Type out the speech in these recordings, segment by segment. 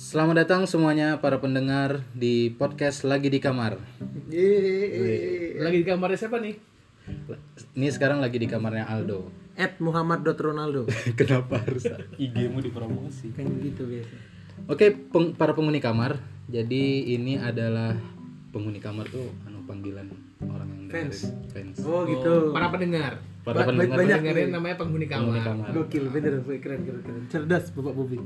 Selamat datang semuanya para pendengar di podcast Lagi di Kamar. Lagi di kamarnya siapa nih? Ini sekarang lagi di kamarnya Aldo. At Muhammad Ronaldo Kenapa harus IG-mu dipromosi? kan gitu biasa. Oke, peng- para penghuni kamar. Jadi ini adalah penghuni kamar tuh anu panggilan orang yang dengerin. Fans. Fans. Oh gitu. Para pendengar. Para ba- pendengar banyak nih. namanya penghuni penghuni kamar. kamar. Gokil, bener, keren, keren, keren. Cerdas Bapak Bobi.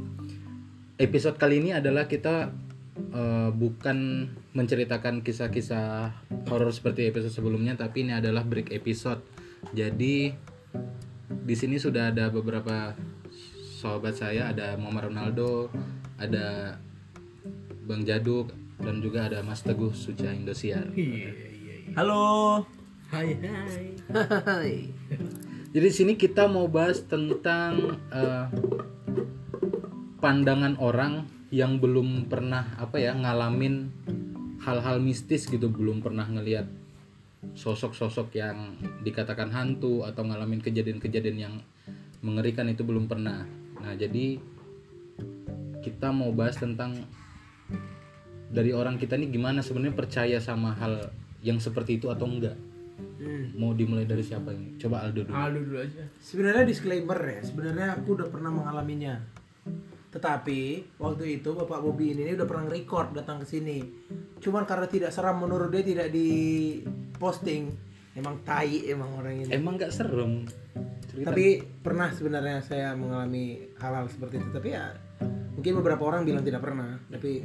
Episode kali ini adalah kita eh, bukan menceritakan kisah-kisah horor seperti episode sebelumnya, tapi ini adalah break episode. Jadi di sini sudah ada beberapa sahabat saya, ada Muhammad Ronaldo, ada Bang Jaduk, dan juga ada Mas Teguh Suca Indosiar. Iya, iya, iya. Halo. Hai, hai. Hai. Jadi di sini kita mau bahas tentang eh, pandangan orang yang belum pernah apa ya ngalamin hal-hal mistis gitu, belum pernah ngelihat sosok-sosok yang dikatakan hantu atau ngalamin kejadian-kejadian yang mengerikan itu belum pernah. Nah, jadi kita mau bahas tentang dari orang kita nih gimana sebenarnya percaya sama hal yang seperti itu atau enggak. Hmm. Mau dimulai dari siapa ini? Coba Aldo dulu. Aldo dulu aja. Sebenarnya disclaimer ya, sebenarnya aku udah pernah mengalaminya. Tetapi waktu itu Bapak Bobi ini udah pernah record datang ke sini. Cuman karena tidak seram menurut dia tidak di posting. Emang tai emang orang ini. Emang nggak serem. Cerita. Tapi pernah sebenarnya saya mengalami hal-hal seperti itu. Tapi ya mungkin beberapa orang bilang tidak pernah. Tapi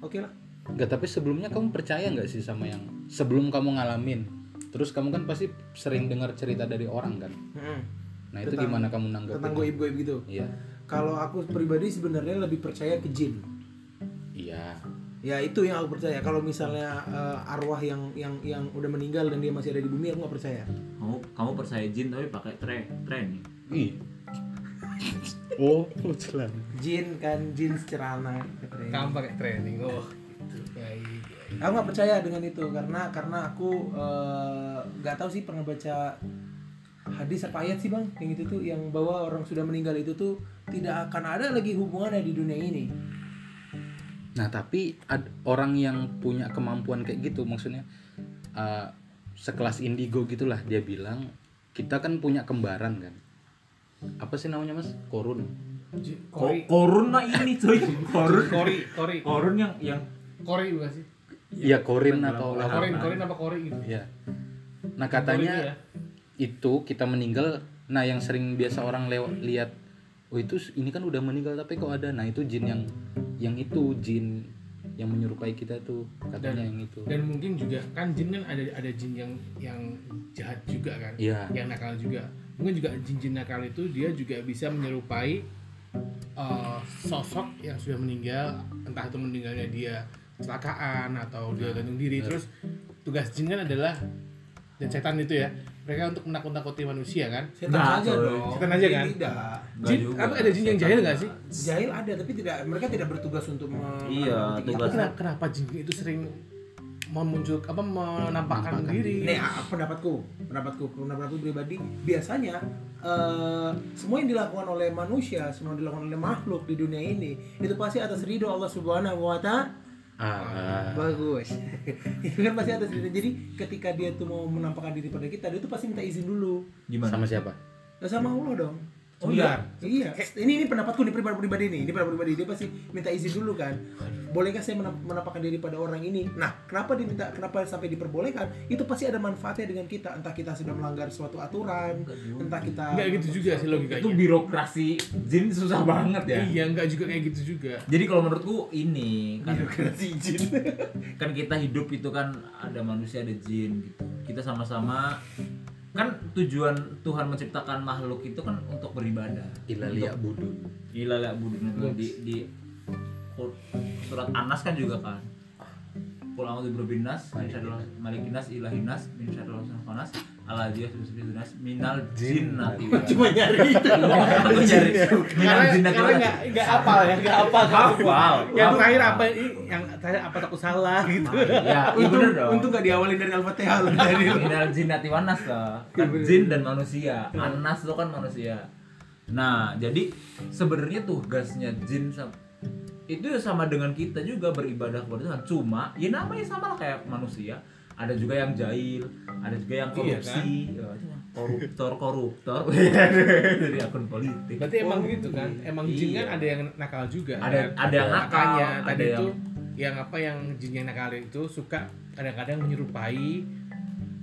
oke lah. Nggak, tapi sebelumnya kamu percaya nggak sih sama yang sebelum kamu ngalamin? Terus kamu kan pasti sering dengar cerita dari orang kan? Mm-mm. Nah itu Tentang- gimana kamu nanggapin? Tentang goib-goib gitu. Iya. Kalau aku pribadi sebenarnya lebih percaya ke jin. Iya. Ya itu yang aku percaya. Kalau misalnya eh, arwah yang yang yang udah meninggal dan dia masih ada di bumi aku nggak percaya. kamu kamu percaya jin tapi pakai tren tren Ih. oh, celana. Jin kan jin katanya. Kamu pakai training. Oh, gitu. Baik. baik. Aku nggak percaya dengan itu karena karena aku eh, nggak tahu sih pernah baca hadis apa ayat sih bang yang itu tuh yang bahwa orang sudah meninggal itu tuh tidak akan ada lagi hubungannya di dunia ini. Nah tapi ad- orang yang punya kemampuan kayak gitu maksudnya eh, sekelas indigo gitulah dia bilang kita kan punya kembaran kan. Apa sih namanya mas? Korun. Kori. korun mah ini cuy korun Kori, Kori. korun yang yang Kori bukan sih? Iya korin atau Korin, Apa? Korin apa Kori gitu? Iya. Nah Kori katanya ya. Itu kita meninggal. Nah yang sering biasa orang lewat lihat, oh itu ini kan udah meninggal tapi kok ada. Nah itu jin yang yang itu jin yang menyerupai kita tuh katanya yang itu. Dan mungkin juga kan jin kan ada ada jin yang yang jahat juga kan, Iya. yang nakal juga. Mungkin juga jin-jin nakal itu dia juga bisa menyerupai eh, sosok yang sudah meninggal, entah itu meninggalnya dia kecelakaan atau dia gantung diri. Terus tugas jin kan adalah dan setan itu ya, mereka untuk menakut-nakuti manusia kan. Setan Nggak, aja dong. Setan aja kan? Tidak. Jin, juga. apa ada jin yang jahil nggak sih? Jahil ada tapi tidak mereka tidak bertugas untuk Iya, tugas- kenapa, kenapa jin itu sering memuncul apa menampakkan diri? Nih ah, pendapatku, pendapatku, pendapatku pribadi biasanya eh, semua yang dilakukan oleh manusia, semua yang dilakukan oleh makhluk di dunia ini itu pasti atas ridho Allah Subhanahu Wa Taala. Ah, Bagus. itu kan pasti atas ridho. Jadi ketika dia tuh mau menampakkan diri pada kita, dia tuh pasti minta izin dulu. gimana sama siapa? Nah, sama Allah dong. Oh iya Iya, ini ini pendapatku nih pribadi pribadi nih. Ini pribadi pribadi dia pasti minta izin dulu kan. Bolehkah saya menam- menampakkan diri pada orang ini? Nah, kenapa diminta kenapa sampai diperbolehkan? Itu pasti ada manfaatnya dengan kita. Entah kita sudah melanggar suatu aturan, entah kita Enggak gitu juga sih logikanya. itu birokrasi jin susah banget ya Iya, enggak juga kayak gitu juga. jadi kalau menurutku ini kan birokrasi izin. kan kita hidup itu kan ada manusia ada jin gitu kita sama-sama kan tujuan Tuhan menciptakan makhluk itu kan untuk beribadah. Ilalia budun. gila lah budun di di surat Anas kan juga kan. Qul a'udzu birabbin nas, min syarril malikin nas, ilahin nas, min syarril khanas, ala dia nas, minal jinnati wal Cuma nyari itu. Aku nyari minal Karena jinnati karena wal enggak enggak apal ya, enggak apal. Hafal. Yang terakhir apa? Yang terakhir apa takut salah gitu. Ya, iya Untung, untung gak diawalin dari Al-Fatihah loh dari Minal jinnati wan nas lah. Kan jin dan manusia. Anas itu kan manusia. Nah, jadi sebenarnya tugasnya jin sam- itu sama dengan kita juga beribadah kepada Tuhan cuma ya namanya sama lah kayak manusia ada juga yang jahil ada juga yang Iya, korupsi ya, koruptor koruptor dari akun politik Berarti emang gitu kan? iya. Emang jin kan Iya. ada yang nakal juga. Ada- kan? ada yang nakal, Makanya ada tadi yang- itu yang apa yang jin yang nakal itu suka kadang-kadang menyerupai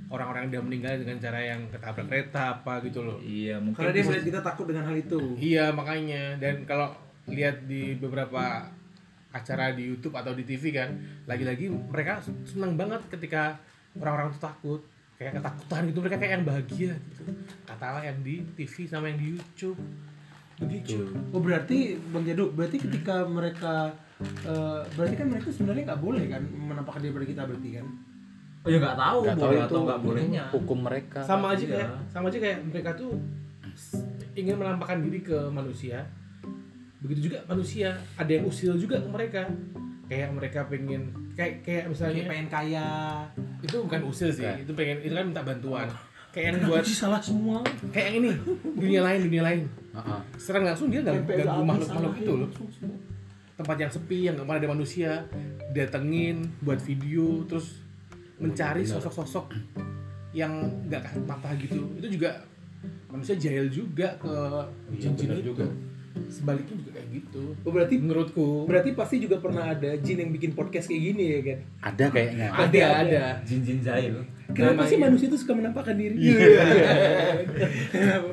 orang-orang yang udah meninggal dengan cara yang ketabrak kereta apa gitu loh. iya mungkin Karena dia melihat kita takut dengan hal itu. Iya makanya dan kalau lihat di beberapa acara di YouTube atau di TV kan lagi-lagi mereka senang banget ketika orang-orang itu takut. Kayak ketakutan gitu mereka kayak yang bahagia gitu. Katalah yang di TV sama yang di YouTube. Begitu. Oh berarti Bang Jaduk, berarti ketika mereka eh, berarti kan mereka sebenarnya nggak boleh kan menampakkan diri pada kita berarti kan? oh ya nggak tahu tahu boleh itu atau nggak bolehnya hukum mereka. Sama aja Iya. kayak sama aja kayak mereka tuh ingin menampakkan diri ke manusia begitu juga manusia ada yang usil juga ke mereka kayak mereka pengen kayak kayak Kayak misalnya pengen kaya. itu bukan usil sih Bukan. itu pengen itu kan minta bantuan kayak yang buat Buat salah semua. kayak yang ini dunia lain dunia lain Heeh. serang langsung dia gak Pempek ganggu habis, makhluk makhluk itu loh langsung semua. tempat yang sepi yang gak ada manusia datengin buat video terus mencari Benar. sosok-sosok yang nggak kasat mata gitu itu juga manusia jahil juga ke Iya, jin-jin benar itu juga. Sebaliknya juga kayak gitu. Oh berarti menurutku. berarti pasti juga pernah ada jin yang bikin podcast kayak gini ya kan? ada kayaknya. Ada Ada, ada. Jin-jin jahil Kenapa Namanya- sih manusia itu suka menampakkan diri?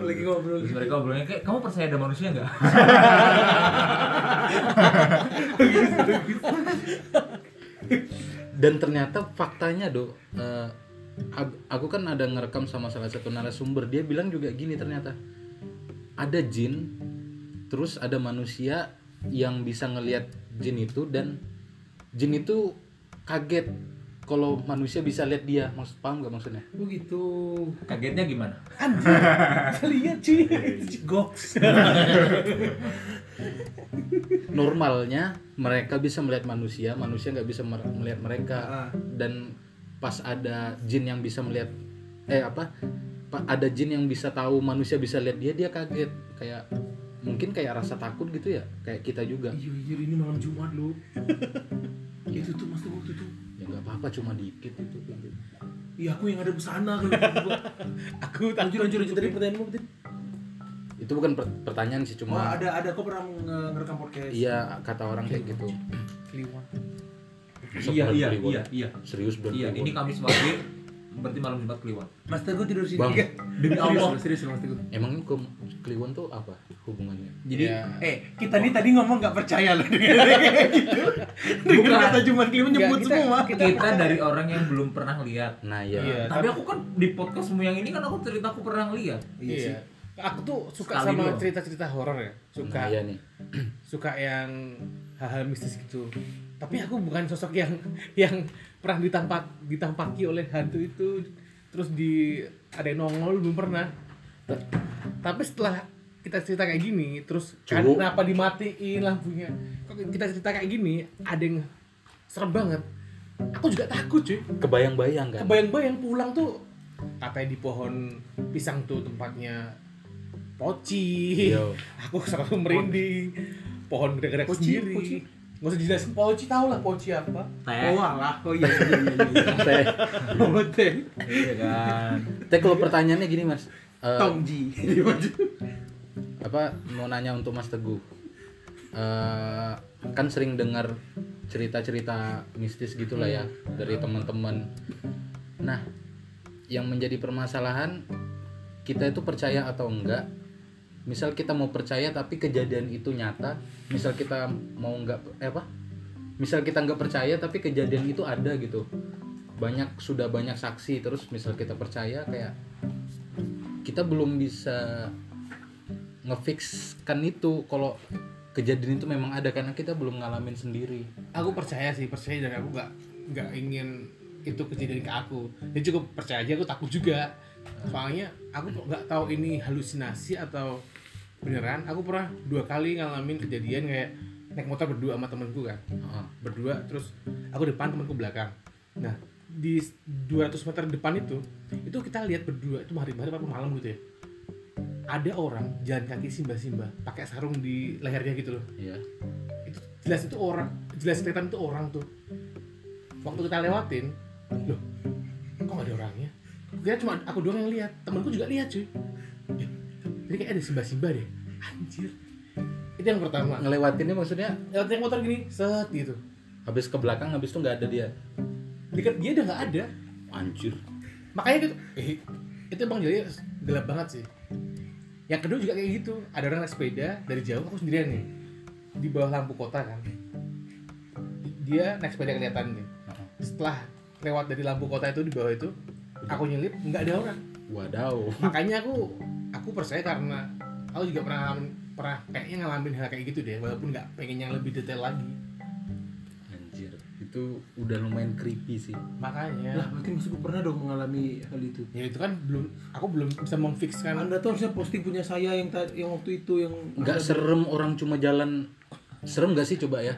Lagi ngobrol. Terus mereka ngobrolnya kayak kamu percaya ada manusia nggak? Dan ternyata faktanya do eh, ag- aku kan ada ngerekam sama salah satu narasumber. Dia bilang juga gini ternyata ada jin terus ada manusia yang bisa ngelihat jin itu dan jin itu kaget kalau manusia bisa lihat dia maksud paham gak maksudnya Begitu. kagetnya gimana Lihat cuy. Goks. normalnya mereka bisa melihat manusia manusia nggak bisa mer- melihat mereka Ah. dan pas ada jin yang bisa melihat eh apa pa- ada jin yang bisa tahu manusia bisa lihat dia dia kaget kayak mungkin kayak rasa takut gitu ya kayak kita juga Iya, iya ini malam Jumat lu. itu tuh mas tuh waktu itu. ya nggak apa-apa cuma dikit itu Iya aku yang ada busana kalau aku Lanjut lanjut lanjut tadi pertanyaanmu tadi. itu bukan per- pertanyaan sih Oh, cuma ada ada kok pernah nge- ngerekam podcast. iya kata orang kayak gitu kliwon iya iya iya iya serius belum iya ini Kamis pagi berarti malam Jumat Kliwon Mas Teguh tidur sini Bang. kan? Demi Serius Allah. serius loh, Mas Teguh. emang ke Kliwon tuh apa hubungannya. Jadi, Iya. eh kita nih tadi ngomong nggak percaya loh dengan gitu. Dengan kata Jumat Kliwon nyebut kita- semua. kita dari orang yang belum pernah lihat nah ya Iya. tapi aku kan di podcastmu yang ini kan aku cerita aku pernah lihat iya aku tuh suka Sekali sama cerita-cerita horor ya. Suka nah ya nih. suka yang hal-hal mistis gitu. Tapi aku bukan sosok yang yang pernah ditampak ditampaki oleh hantu itu. Terus di ada yang nongol belum pernah. Ta- tapi setelah kita cerita kayak gini terus kan kenapa dimatiin lampunya kok kita cerita kayak gini ada yang serem banget aku juga takut cuy kebayang-bayang kan kebayang-bayang pulang tuh katanya di pohon pisang tuh tempatnya poci Yo. aku selalu merinding pohon gerak-gerak Poci, sendiri poci. nggak usah dijelasin poci tau lah poci apa teh Oh alah, oh iya iya iya. iya. Teh. Oh teh. iya kan Teh kalau pertanyaannya gini mas Eh, Tongji. apa mau nanya untuk Mas Teguh. Eh, kan sering dengar cerita-cerita mistis gitulah ya dari teman-teman. Nah yang menjadi permasalahan kita itu percaya atau enggak misal kita mau percaya tapi kejadian itu nyata misal kita mau enggak eh apa? Misal kita nggak percaya tapi kejadian itu ada gitu. Banyak sudah banyak saksi terus misal kita percaya kayak kita belum bisa ngefixkan itu kalau kejadian itu memang ada karena kita belum ngalamin sendiri. Aku percaya sih percaya dan aku nggak nggak ingin itu kejadian ke aku. Ya cukup percaya aja aku takut juga. Soalnya aku nggak tahu ini halusinasi atau beneran. Aku pernah dua kali ngalamin kejadian kayak naik motor berdua sama temenku kan. Heeh. berdua terus aku depan temanku belakang. Nah di 200 meter depan itu itu kita lihat berdua itu hari-hari apa malam gitu ya ada orang jalan kaki simba-simba pakai sarung di lehernya gitu loh. Iya. Itu jelas itu orang jelas kelihatan itu orang tuh. Waktu kita lewatin loh kok gak ada orangnya? Kira cuma aku doang yang lihat temanku juga lihat cuy. Eh, jadi kayak ada simba-simba deh. Anjir. Itu yang pertama. Ngelewatinnya maksudnya? Lewat yang motor gini set gitu. Habis ke belakang habis itu nggak ada dia? Dekat dia udah nggak ada. Anjir. Makanya gitu eh, itu bang jadi gelap banget sih yang kedua juga kayak gitu. Ada orang naik sepeda dari jauh aku sendirian nih. Di bawah lampu kota kan. Dia naik sepeda kelihatan nih. Setelah lewat dari lampu kota itu di bawah itu aku nyelip nggak ada orang. Wadaw. Makanya aku aku percaya karena aku juga pernah pernah kayaknya ngalamin hal kayak gitu deh walaupun nggak pengen yang lebih detail lagi itu udah lumayan creepy sih. Makanya. Lah, berarti maksudku pernah dong mengalami hal itu. ya itu kan belum aku belum bisa memfixkan. Anda tuh harusnya posting punya saya yang ta- yang waktu itu yang nggak serem orang cuma jalan. Serem nggak sih coba ya?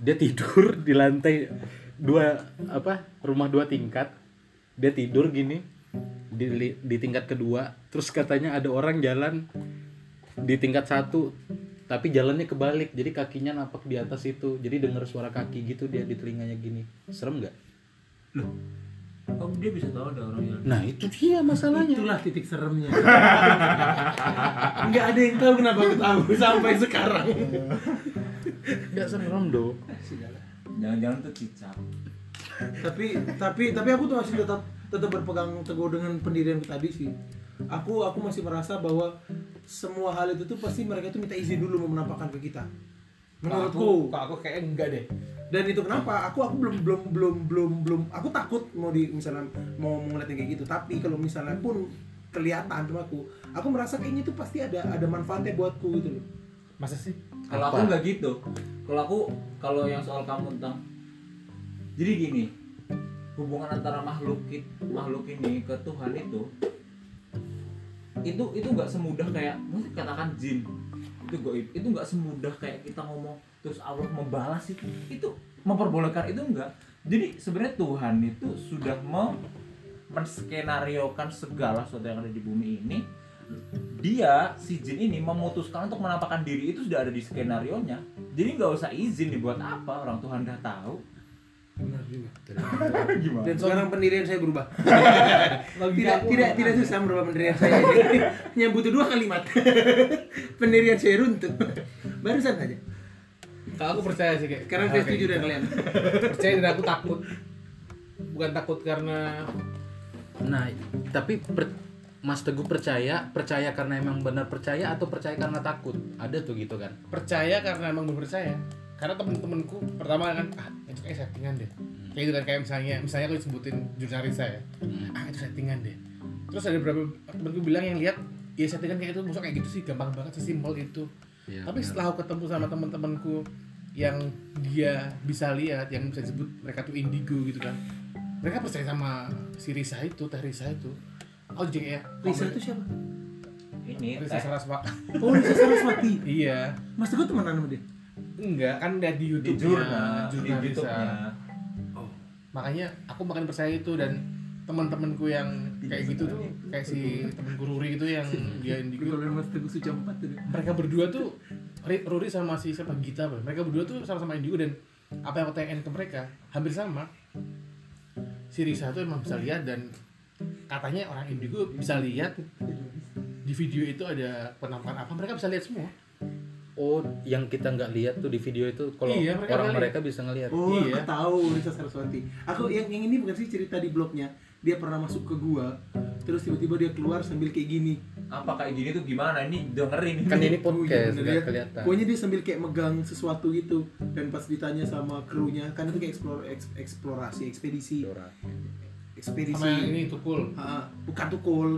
Dia tidur di lantai dua apa rumah dua tingkat. Dia tidur gini di, di tingkat kedua. Terus katanya ada orang jalan di tingkat satu tapi jalannya kebalik jadi kakinya napak di atas itu jadi dengar suara kaki gitu dia di telinganya gini serem nggak Oh dia bisa tahu ada orang yang nah itu dia masalahnya Itulah titik seremnya. Nggak ada yang tahu kenapa aku tahu sampai sekarang. nggak serem dong jangan-jangan tuh cicak. tapi tapi tapi aku tuh masih tetap tetap berpegang teguh dengan pendirianku tadi sih. Aku aku masih merasa bahwa semua hal itu tuh pasti mereka tuh minta izin dulu mau menampakkan ke kita. Menurutku. kalau aku kayak enggak deh. Dan itu kenapa? Aku aku belum belum belum belum belum. Aku takut mau di misalnya mau ngeliatin kayak gitu. Tapi kalau misalnya pun kelihatan sama aku aku merasa kayaknya itu pasti ada ada manfaatnya buatku gitu loh. Masa sih? Kalau aku nggak gitu. Kalau aku kalau yang soal kamu tentang jadi gini hubungan antara makhluk makhluk ini ke Tuhan itu itu itu nggak semudah kayak katakan jin. Itu goib itu nggak semudah kayak kita ngomong terus Allah membalas itu. Itu memperbolehkan itu enggak jadi sebenarnya Tuhan itu sudah mem menskenariokan segala sesuatu yang ada di bumi ini. Dia si jin ini memutuskan untuk menampakkan diri itu sudah ada di skenario nya jadi nggak usah izin dibuat apa orang Tuhan udah tahu benar juga. Gimana? Dan sekarang pendirian saya berubah. Tidak tidak tidak susah merubah pendirian saya. Hanya butuh dua kalimat. Pendirian saya runtuh. Barusan aja. Kalau aku percaya sih kayak sekarang hal saya setuju gitu. dengan kalian. Percaya dan aku takut. Bukan takut karena Nah, tapi per- Mas Teguh percaya, percaya karena emang benar percaya atau percaya karena takut? Ada tuh gitu kan? percaya karena emang percaya karena temen-temenku pertama kan ah itu kayak settingan deh. Kayak gitu kan kayak misalnya misalnya aku disebutin jurnalis saya ah itu settingan deh. Terus ada beberapa temenku bilang yang lihat ya settingan kayak itu masuk kayak gitu sih gampang banget sesimpel itu. Iya, tapi benar. setelah aku ketemu sama teman-temanku yang dia bisa lihat yang bisa disebut mereka tuh indigo gitu kan mereka percaya sama si Risa itu teh Risa itu aku jadi kayak Risa itu siapa? Ini Risa teh. Saraswa oh Risa Saraswati? Iya. Mas teguh temenan sama dia enggak kan dia di di YouTube jurnal di jurnal YouTube Risa. nya makanya aku makin percaya itu dan teman-temanku yang kayak gitu tuh kayak si temanku Ruri itu yang dia tuh. Mereka berdua tuh Ri- Ruri sama si siapa? Gita mereka berdua tuh sama-sama indigo dan apa yang aku tanyain ke mereka hampir sama. Si Risa tuh emang bisa lihat dan katanya orang indigo bisa lihat di video itu ada penampakan apa. Mereka bisa lihat semua Oh, yang kita nggak lihat tuh di video itu kalau Iya, mereka orang nggak mereka bisa ngelihat. Oh, Iya. aku tahu Risa Saraswati. Aku yang yang ini bukan sih cerita di blognya. Dia pernah masuk ke gua, terus tiba-tiba dia keluar sambil kayak gini. apa kayak gini tuh gimana ini dengerin Kan ini Oh, iya, podcast bener nggak ya. kelihatan. Pokoknya dia sambil kayak megang sesuatu gitu. Dan pas ditanya sama krunya, kan itu kayak eksplor, eks- eksplorasi, ekspedisi, Dora. ekspedisi. sama yang ini tukul Ah, bukan tukul.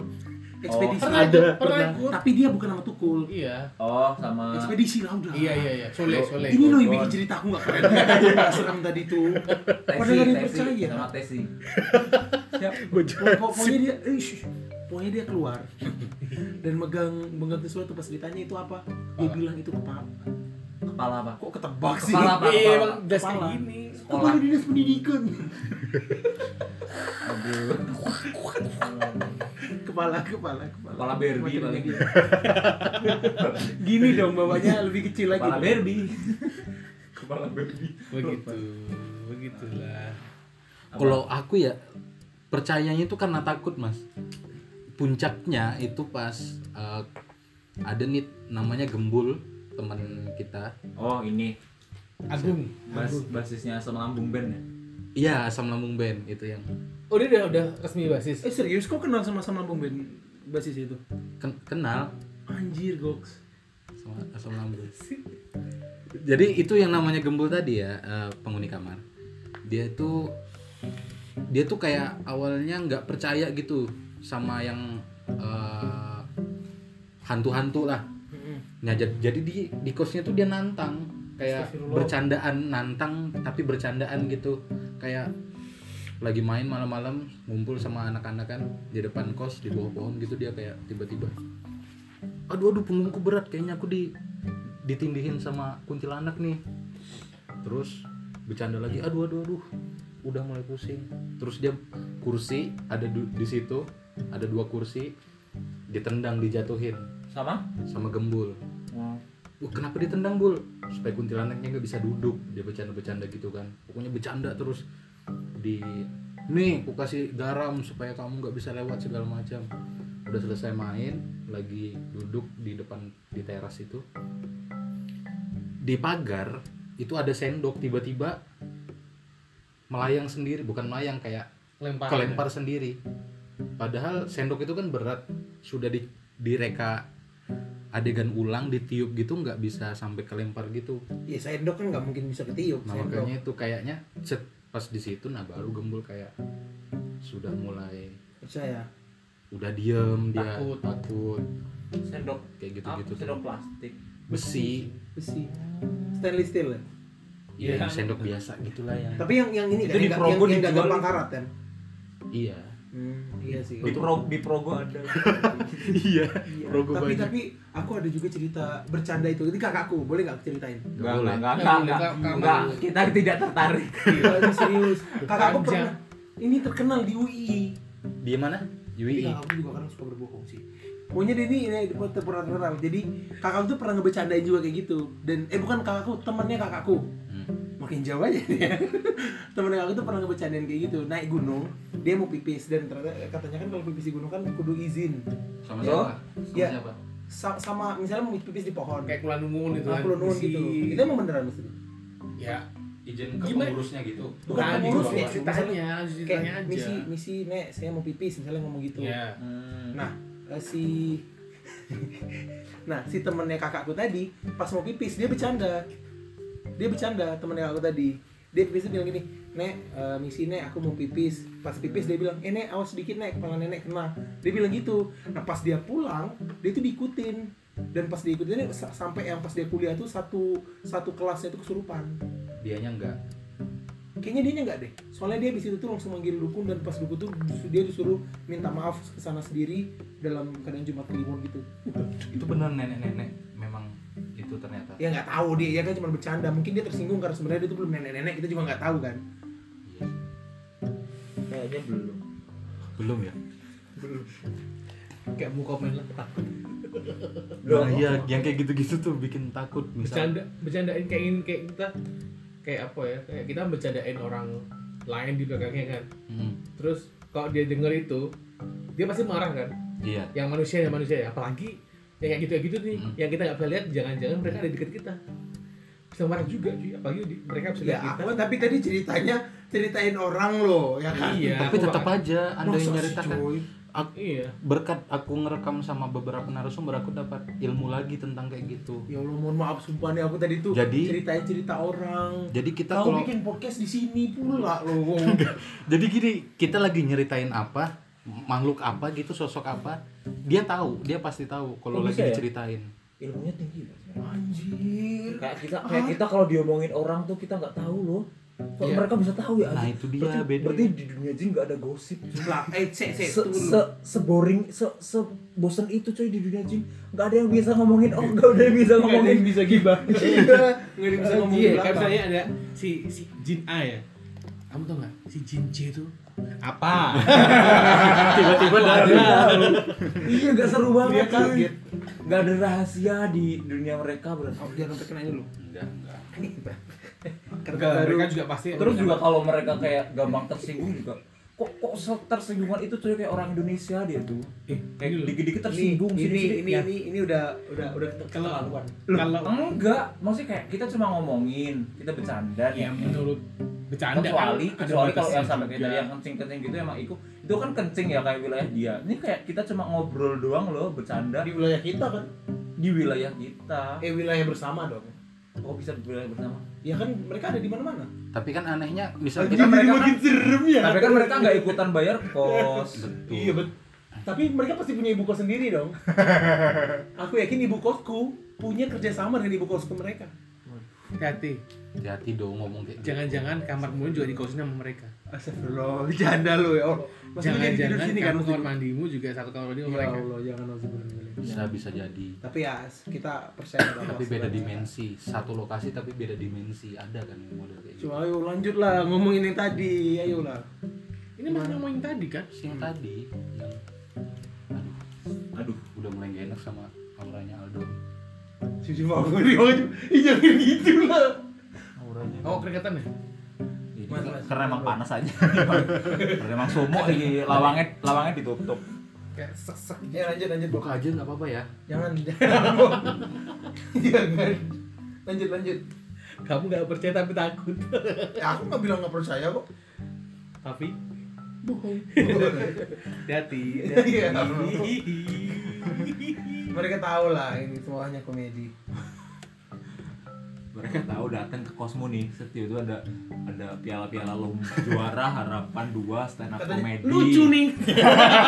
Ekspedisi. pernah ada, pernah pernah. Tapi dia bukan nama tukul. iya oh sama Ekspedisi lah udah. iya iya iya Sole Sole Ini loh yang bikin cerita aku gak keren. Gak serem tadi tuh. Tesi, Padahal ada yang Tesi, percaya. sama Tesi siap Pokok- pokoknya dia eh, shh, pokoknya dia keluar dan megang megang sesuatu pas ditanya itu apa dia bilang itu kepala kepala apa kok ketebak sih Kepala apa? iya emang Kepala. das kayak Kepala. gini kepala dinas pendidikan aduh kepala kepala kepala. Kepala Barbie Makin paling. Gini dong bawahnya lebih kecil lagi. Kepala Barbie. Kepala baby begitu begitulah. Kalau aku ya percayanya itu karena takut mas. Puncaknya itu pas eh, ada nih namanya Gembul teman kita. oh ini. Agung. Bas basisnya asam lambung band ya? Iya asam lambung band itu yang oh dia udah udah resmi basis Eh serius kok kenal sama Sam Lambung band basis itu? ken- kenal Anjir goks. sama asam lambung. Jadi itu yang namanya Gembul tadi ya eh, penghuni kamar. Dia itu dia tuh kayak awalnya nggak percaya gitu sama yang eh, hantu-hantu lah. Nah jadi, jadi di di kosnya tuh dia nantang kayak bercandaan nantang tapi bercandaan gitu kayak lagi main malam-malam ngumpul sama anak-anak kan di depan kos di bawah pohon gitu dia kayak tiba-tiba. Aduh aduh punggungku berat kayaknya aku di ditindihin sama kuntilanak nih. Terus bercanda lagi aduh aduh aduh udah mulai pusing. Terus dia kursi ada di situ ada dua kursi ditendang dijatuhin. Sama? Sama gembul. Wah, kenapa ditendang bul? Supaya kuntilanaknya nggak bisa duduk. Dia bercanda-bercanda gitu kan. Pokoknya bercanda terus di nih aku kasih garam supaya kamu nggak bisa lewat segala macam. Udah selesai main, lagi duduk di depan di teras itu. Di pagar itu ada sendok tiba-tiba melayang sendiri, bukan melayang kayak lempar kelempar sendiri. Padahal sendok itu kan berat, sudah di direka adegan ulang ditiup gitu nggak bisa sampai kelempar gitu. Ya sendok kan nggak mungkin bisa ketiup. Nah sendok. makanya itu kayaknya set pas di situ nah baru gembul kayak sudah mulai Percaya. udah diem dia Takut. takut sendok kayak gitu apa gitu sendok plastik besi Besi. Stainless steel ya. ya sendok biasa gitulah yang Tapi yang yang ini Itu kan di yang, yang, yang dijual. gampang karat kan. iya Hmm, iya sih. di pro di progo ada iya Iya. Progo tapi banyak. tapi aku ada juga cerita bercanda itu. Ini kakakku, boleh nggak aku ceritain? Nggak boleh. enggak Nggak boleh, enggak kita tidak tertarik Iya, serius. Kakakku pernah ini terkenal di UI. di mana Tapi UI kakakku juga kadang suka berbohong sih. Pokoknya dia ini ini pernah terkenal. Jadi kakakku tuh pernah ngebecandain juga kayak gitu. Dan eh bukan kakakku, temannya kakakku. Makin jauh aja dia. Temen aku tuh pernah ngebecandain kayak gitu naik gunung dia mau pipis dan ternyata katanya kan kalau pipis di gunung kan kudu izin. Sama Ya. siapa sama Ya. siapa? Sa- sama misalnya mau pipis di pohon. Kayak kulan numun itu nah, kan. Perlu nuwun Isi- gitu itu emang beneran mesti ya. Izin ke Gimana? pengurusnya gitu. Bukan Nah, pengurus ya, bawah ceritanya ceritanya aja. misi misi nek saya mau pipis misalnya ngomong gitu. Ya. Hmm. nah eh, si nah si temennya kakakku tadi pas mau pipis dia bercanda dia bercanda temennya kakakku tadi. Dia pipis bilang gini nek eh, misi nek aku mau pipis. Pas pipis dia bilang eh nek awas sedikit nek kepala nenek kena. Dia bilang gitu. Nah pas dia pulang dia tuh diikutin. Dan pas diikutin sa- sampai yang pas dia kuliah tuh satu satu kelasnya tuh kesurupan. Dianya enggak? Kayaknya dia enggak deh. Soalnya dia di situ tuh langsung manggil dukun dan pas dukun tuh dia disuruh minta maaf ke sana sendiri dalam keadaan jumat kliwon gitu. Itu benar itu ternyata ya nggak tahu dia ya kan cuma bercanda. Mungkin dia tersinggung karena sebenarnya dia tuh belum nenek-nenek kita juga nggak tahu kan. Iya. kayaknya belum. Belum ya? Kayak mau komen lah takut. Nah iya yang kayak gitu-gitu tuh bikin takut misal. Bercanda bercandain kayak ini kayak kita kayak apa ya kayak kita bercandain orang lain di belakangnya kan. Hmm, terus kalau dia denger itu dia pasti marah kan? Iya. Yang manusia yang manusia ya. Apalagi yang kayak gitu kayak gitu nih Hmm. yang kita nggak bisa lihat jangan-jangan mereka ada di dekat kita. Bisa marah juga cuy. Apalagi di, mereka bisa ya lihat aku kita. kan tapi tadi ceritanya ceritain orang loh ya kan? Iya tapi aku tetap bakal- aja anda yang nyeritakan cuy? Ak- iya. berkat aku ngerekam sama beberapa narasumber aku dapat ilmu lagi tentang kayak gitu. Ya Allah mohon maaf sumpah nih aku tadi tuh Jadi- ceritain cerita orang. Jadi kita kau kalau bikin podcast di sini pula loh. Jadi gini kita lagi nyeritain apa makhluk apa gitu sosok apa dia tahu dia pasti tahu kalau Oh, lagi ya? diceritain. Ilmunya tinggi anjir. Kayak kita kayak kita kalau diomongin orang tuh kita nggak tahu loh. Kok Iya. mereka bisa tahu ya Nah, itu dia, berarti, beda berarti ya. di dunia jin nggak ada gosip lah eh se se se, se, se boring se, se bosen itu coy di dunia jin. Nggak ada yang bisa ngomongin oh nggak ada yang bisa ngomongin. bisa gibah. Iya. Nggak ada yang bisa ngomong iya di kayak misalnya ada si si jin A ya. Kamu tau nggak? Si jin C itu apa? Tiba-tiba dari iya nggak seru banget Dia kaget. nggak ada rahasia di dunia mereka berarti Oh, jangan sampai kena ini loh enggak enggak mereka juga pasti terus juga kalau mereka kayak gampang tersinggung juga kok kok tersinggungan itu tuh kayak orang Indonesia dia tuh eh, kayak loh. dikit-dikit ini tersinggung ini sini-sini. ini Ya, ini ini udah udah udah Kalau- keterlaluan. kalau enggak maksudnya kayak kita cuma ngomongin kita bercanda nih ya menurut bercanda kecuali kan kecuali kalau yang sampai kayak tadi yang kencing-kencing gitu emang itu itu kan kencing ya kayak wilayah dia ini kayak kita cuma ngobrol doang loh bercanda Di wilayah kita kan, di wilayah kita eh wilayah bersama dong. kok bisa di wilayah bersama Ya kan mereka ada di mana-mana. Tapi kan anehnya misal kita mereka kan, serem ya. tapi kan mereka nggak ikutan bayar kos betul. Iya bet. Tapi mereka pasti punya ibu kos sendiri dong. Aku yakin ibu kosku punya kerjasama dengan ibu kosku mereka. hati Hati-hati dong ngomong kayak gitu. jangan-jangan kamarmu juga dikosin sama mereka Astagfirullah, bercanda lu ya Allah. Masih jadi tidur jangan-jangan sini kan? kamu kamar mandimu juga satu kamar mandi Ya mereka Allah, jangan astagfirullah. bisa bisa jadi. Tapi ya kita percaya Allah Tapi beda dimensi, satu lokasi tapi beda dimensi. Ada kan yang model kayak gitu. Cuma ayo lanjut lah ngomongin yang tadi, ayo lah. ini masih ngomongin tadi kan Yang tadi yang aduh, aduh udah mulai gak enak sama auranya Aldo. Cuci bangun di baju. Ih jangan gitu lah. auranya oh keringetan ya. Karena emang panas aja karena emang sumuk lagi lawangnya lawangnya ditutup kayak sek-sek Ya lanjut lanjut. Buka aja nggak apa-apa ya. Jangan jangan. Jangan. Lanjut lanjut. kamu gak percaya tapi takut Ya aku nggak bilang nggak percaya kok. tapi Bohong. hati-hati Iya. Mereka tahu lah ini semuanya komedi. Mereka tahu datang ke Cosmo nih setiu itu ada ada piala-piala lomba juara harapan dua stand up comedy lucu nih.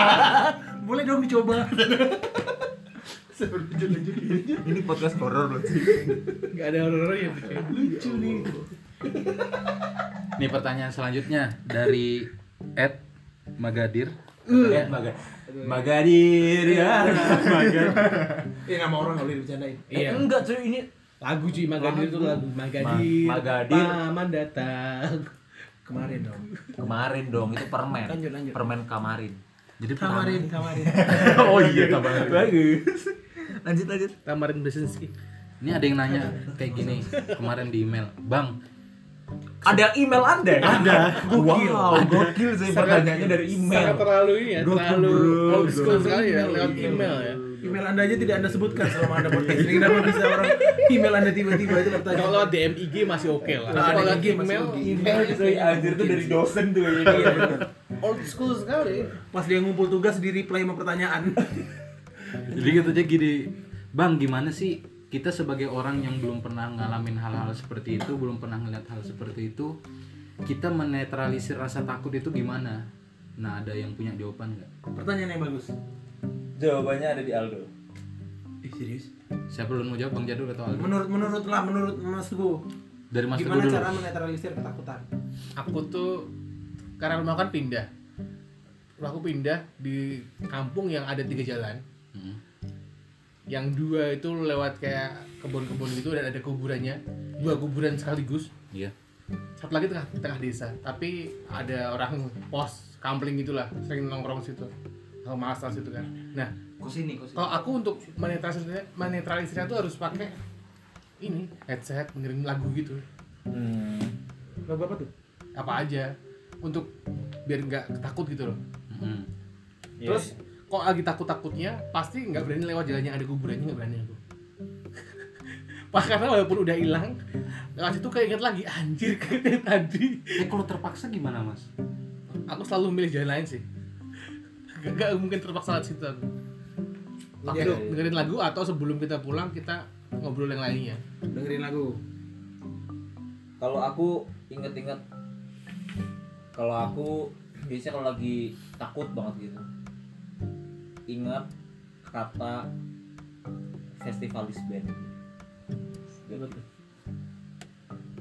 Boleh dong dicoba. Ini podcast horor loh gak ada horor ya Lucu nih. Nih pertanyaan selanjutnya dari Ed Magadir. ya Maga Magadir ya Magadir Ini nama orang nggak boleh dibicarain. Iya. enggak cuy ini lagu cuy Magadir itu lagu Magadir Ma- Magadir. paman datang. Kemarin dong. kemarin dong itu permen. Lanjut, lanjut. permen kamarin. Jadi Kamarin kamarin. oh iya kamarin. Bagus. Lanjut lanjut. Tamarin Besenski Ini ada yang nanya kayak gini kemarin di email, Bang, ada email anda? Ya? ada wow gokil sih pertanyaannya dari email. sangat terlalu ini ya Gokil, terlalu old school sekali ya lewat email ya Email anda aja tidak anda sebutkan selama anda podcast ini. Kenapa bisa orang email anda tiba-tiba itu pertanyaan? kalau DM IG masih oke lah Nah, kalau lagi IG masih email oke. email itu anjir tuh dari dosen tuh ya Iya, old school sekali Pas dia ngumpul tugas di reply sama pertanyaan. jadi gitu aja gini, Bang, gimana sih kita sebagai orang yang belum pernah ngalamin hal-hal seperti itu, belum pernah ngeliat hal seperti itu, kita menetralisir rasa takut itu gimana? Nah, ada yang punya jawaban nggak? Pertanyaan yang bagus. Jawabannya ada di Aldo Eh serius? Siapa dulu mau jawab, Bang Jadul atau Aldo? Menurut menurut lah menurut Mas Teguh. Dari Mas Teguh Gimana cara menetralisir ketakutan? aku tuh karena rumah kan pindah rumahku pindah di kampung yang ada tiga jalan Hmm. yang dua itu lewat kayak kebun-kebun gitu dan ada kuburannya dua kuburan sekaligus Iya. satu lagi tengah tengah desa tapi ada orang pos kampling gitulah sering nongkrong situ malas lah situ kan. Nah kusini kusini kalau aku untuk menetralisirnya menetralisirnya tuh harus pakai ini headset dengerin lagu gitu. Hmm. Lagu apa tuh? apa aja. Untuk biar nggak takut gitu loh. Hmm. terus kok lagi takut takutnya pasti nggak berani lewat jalan yang ada kuburannya nggak berani aku. Pas karena walaupun udah hilang lewat situ kayak inget lagi anjir kayak tadi Eh kalau terpaksa gimana, Mas? aku selalu milih jalan lain sih gak, gak mungkin terpaksa lewat situ aku. Pasti Iya, iya. dengerin lagu atau sebelum kita pulang kita ngobrol yang lainnya. Dengerin lagu. kalau aku inget-inget kalau aku biasanya kalau lagi takut banget gitu. Ingat kata festivalis band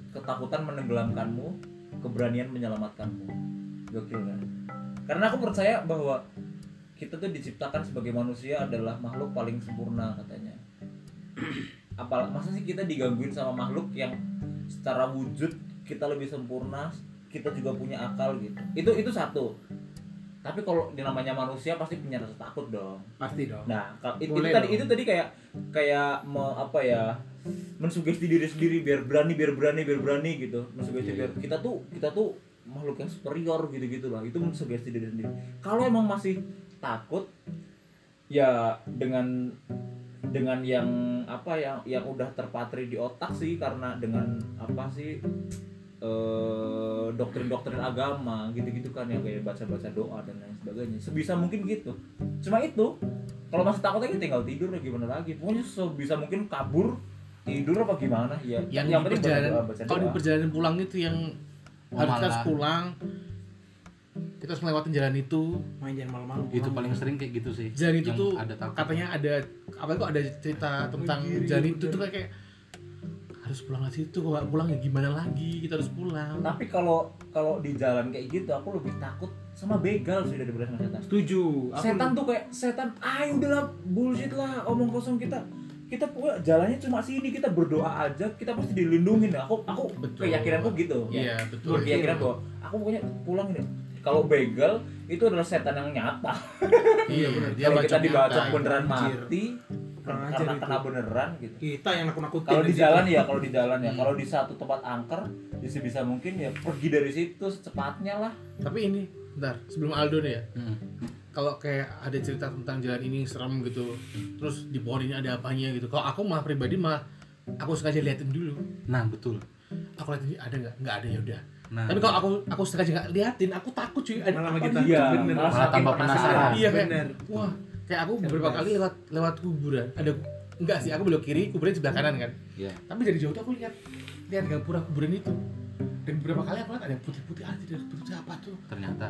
ketakutan menenggelamkanmu keberanian menyelamatkanmu. Gokil kan? Karena aku percaya bahwa kita tuh diciptakan sebagai manusia adalah makhluk paling sempurna katanya. Apal masa sih kita digangguin sama makhluk yang secara wujud kita lebih sempurna kita juga punya akal gitu? Itu itu satu. Tapi kalau di namanya manusia pasti punya rasa takut dong. Pasti dong. nah itu, Boleh tadi itu tadi kayak kayak me, apa ya mensugesti diri sendiri biar berani biar berani biar berani gitu. Mensugesti Iya, biar kita tuh kita tuh makhluk yang superior gitu gitu lah. Itu mensugesti diri sendiri. Kalau emang masih takut? Ya dengan dengan yang apa yang yang udah terpatri di otak sih karena dengan apa sih eh, doktrin-doktrin agama gitu-gitu kan yang kayak baca-baca doa dan lain sebagainya. Sebisa mungkin gitu. Cuma itu kalau masih takut aja tinggal tidur ya gimana lagi. Pokoknya sebisa mungkin kabur tidur apa gimana ya. Yang, yang di penting baca perjalanan doa, baca kalau di perjalanan pulang itu yang Oh, kita harus pulang kita harus melewatin jalan itu. Main jangan malam-malam. Itu paling sering kayak gitu sih jalan itu tuh ada katanya ada apa kok ada cerita tentang Wih, jalan iya, itu tuh kayak, kayak harus pulang ke situ kalau nggak pulang ya gimana lagi kita harus pulang. Tapi kalau kalau di jalan kayak gitu aku lebih takut sama begal sih daripada sama setan. Setuju. Aku setan tuh kayak setan ah udahlah bullshit lah omong kosong kita. Kita pokoknya jalannya cuma sini kita berdoa aja kita pasti dilindungin aku aku Betul. keyakinanku gitu. Iya betul. Berkeyakinan bahwa aku pokoknya pulang ini kalau begal itu adalah setan yang nyata. Iya benar dia kalau kita dibacok nyata. beneran Anjir. mati Kurang karena itu. kena beneran gitu. Kita yang nakut-nakutin kalau di jalan ya kalau di jalan ya. Hmm. kalau di satu tempat angker ya sebisa mungkin ya pergi dari situ secepatnya lah. Tapi ini bentar sebelum Aldo nih ya. Mm. kalau kayak ada cerita tentang jalan ini serem gitu terus di pohon ini ada apanya gitu. Kalau aku mah pribadi mah aku sengaja liatin dulu. Nah betul. Aku liatin ada nggak? Nggak ada ya udah nah tapi kalau aku aku sengaja nggak liatin aku takut cuy. Ada Malah makin nih? takut. iya bener. malah tambah penasaran. iya kayak bener. wah kayak aku beberapa Cerdas. kali lewat lewat kuburan. Ada enggak sih aku belok kiri kuburan sebelah kanan kan. Ya tapi dari jauh tuh aku lihat lihat gapura kuburan itu. Dan beberapa kali aku lihat ada yang putih-putih aja dari putih apa tuh? Ternyata.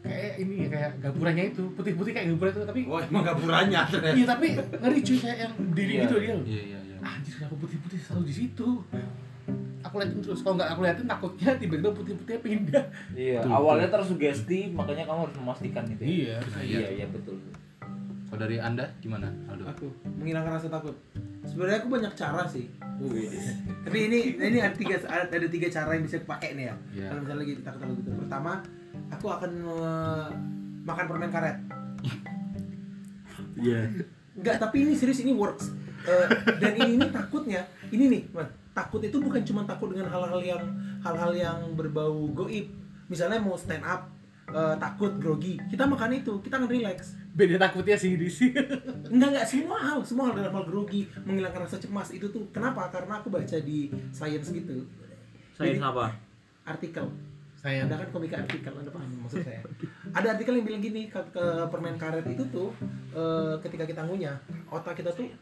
Kayak ini ya kayak gapuranya itu. Putih-putih kayak gapura itu tapi wah emang gak puranya ternyata. Iya tapi ngeri cuy kayak yang berdiri Iya. gitu dia iya iya iya. Anjir kenapa putih-putih selalu di situ aku liatin terus kalau nggak aku liatin takutnya tiba-tiba putih-putihnya pindah. Iya Betul, awalnya tersugesti makanya kamu harus memastikan itu ya. iya iya iya betul kalau dari anda gimana Aldo? Aku menghilangkan rasa takut. Sebenarnya aku banyak cara sih. Tapi ini ini ada tiga ada, tiga cara yang bisa dipakai nih ya. Iya. kalau misalnya lagi takut takut gitu. Pertama aku akan makan permen karet. Iya. Enggak, tapi ini serius ini works. Eh, dan ini, ini takutnya, ini nih, takut itu bukan cuma takut dengan hal-hal yang hal-hal yang berbau goib. Misalnya mau stand up, eh, takut grogi, kita makan itu, kita akan relax. beda takutnya sih di sini Enggak enggak semua hal, semua hal dalam hal grogi, menghilangkan rasa cemas itu tuh. Kenapa? Karena aku baca di science gitu. saya Jadi, apa artikel saya ada kan komika artikel anda paham maksud saya ada artikel yang bilang gini ke, ke permen karet itu tuh eh, ketika kita ngunyah otak kita tuh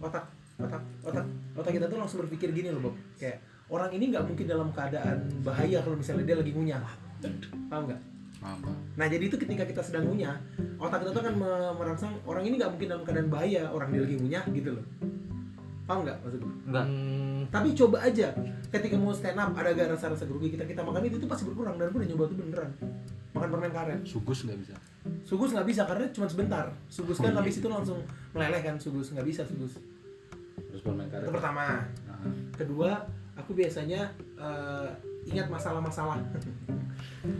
otak otak otak otak kita tuh langsung berpikir gini loh Bob. Kayak orang ini nggak mungkin dalam keadaan bahaya kalau misalnya dia lagi ngunyah. Paham nggak? Paham paham. nah jadi itu ketika kita sedang ngunyah otak kita tuh akan me- merangsang orang ini nggak mungkin dalam keadaan bahaya orang dia lagi ngunyah gitu loh. Paham nggak maksudnya enggak Hmm, tapi coba aja ketika mau stand up ada gak rasa-rasa grogi kita kita makan itu itu pasti berkurang dan aku udah nyoba tuh beneran. Makan permen karet. Sugus nggak bisa? Sugus nggak bisa karena cuma sebentar. Sugus kan Oh, iya. habis itu langsung meleleh kan sugus. Nggak bisa sugus terus permen karet itu pertama. Nah, kedua aku biasanya eh, ingat masalah-masalah.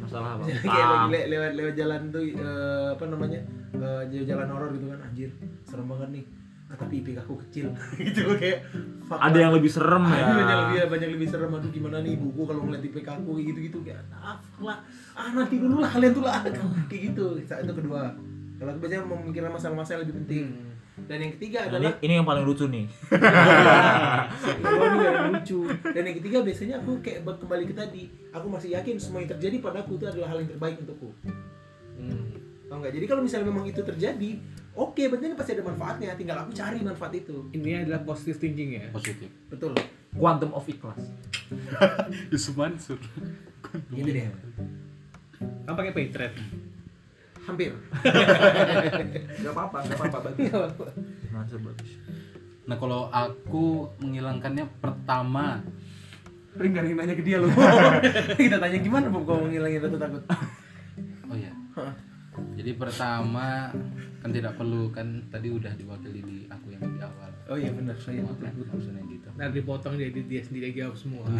Masalah apa? Kayak lagi le- lewat lewat jalan tuh eh, apa namanya eh, jalan horor gitu kan. Anjir serem banget nih. Ah, tapi IPK aku kecil. Gitu kayak fuck ada lah. yang lebih serem ya. Aduh, banyak lebih banyak lebih serem. Aduh gimana nih buku kalau ngeliat IPK aku kayak gitu gitu kayak ah lah. Ah nanti dulu lah kalian tuh lah. Kayak gitu. Saat itu kedua. Kalau aku biasanya memikirkan masalah-masalah yang lebih penting dan yang ketiga Nah, ini, adalah ini yang paling lucu nih Kedua nih yang lucu dan yang ketiga biasanya aku kayak kembali ke tadi aku masih yakin semua yang terjadi padaku itu adalah hal yang terbaik untukku hmm. Tau nggak? Jadi kalau misalnya memang itu terjadi, oke, berarti pasti ada manfaatnya. Tinggal aku cari manfaat itu. ini adalah positive thinking ya positif Betul. quantum of ikhlas Yusuf Mansur Gitu deh. kamu pakai Paytrade Hampir. nggak apa-apa nggak apa-apa bagus. Nah kalau aku menghilangkannya pertama. Ada yang nanya ke dia loh. Kita tanya gimana Bob kalau ngilangin rasa takut. oh ya jadi pertama kan tidak perlu kan tadi udah diwakili di aku yang di awal. Oh iya benar, saya Semua kan maksudnya gitu. Nanti dipotong jadi dia sendiri jawab semua.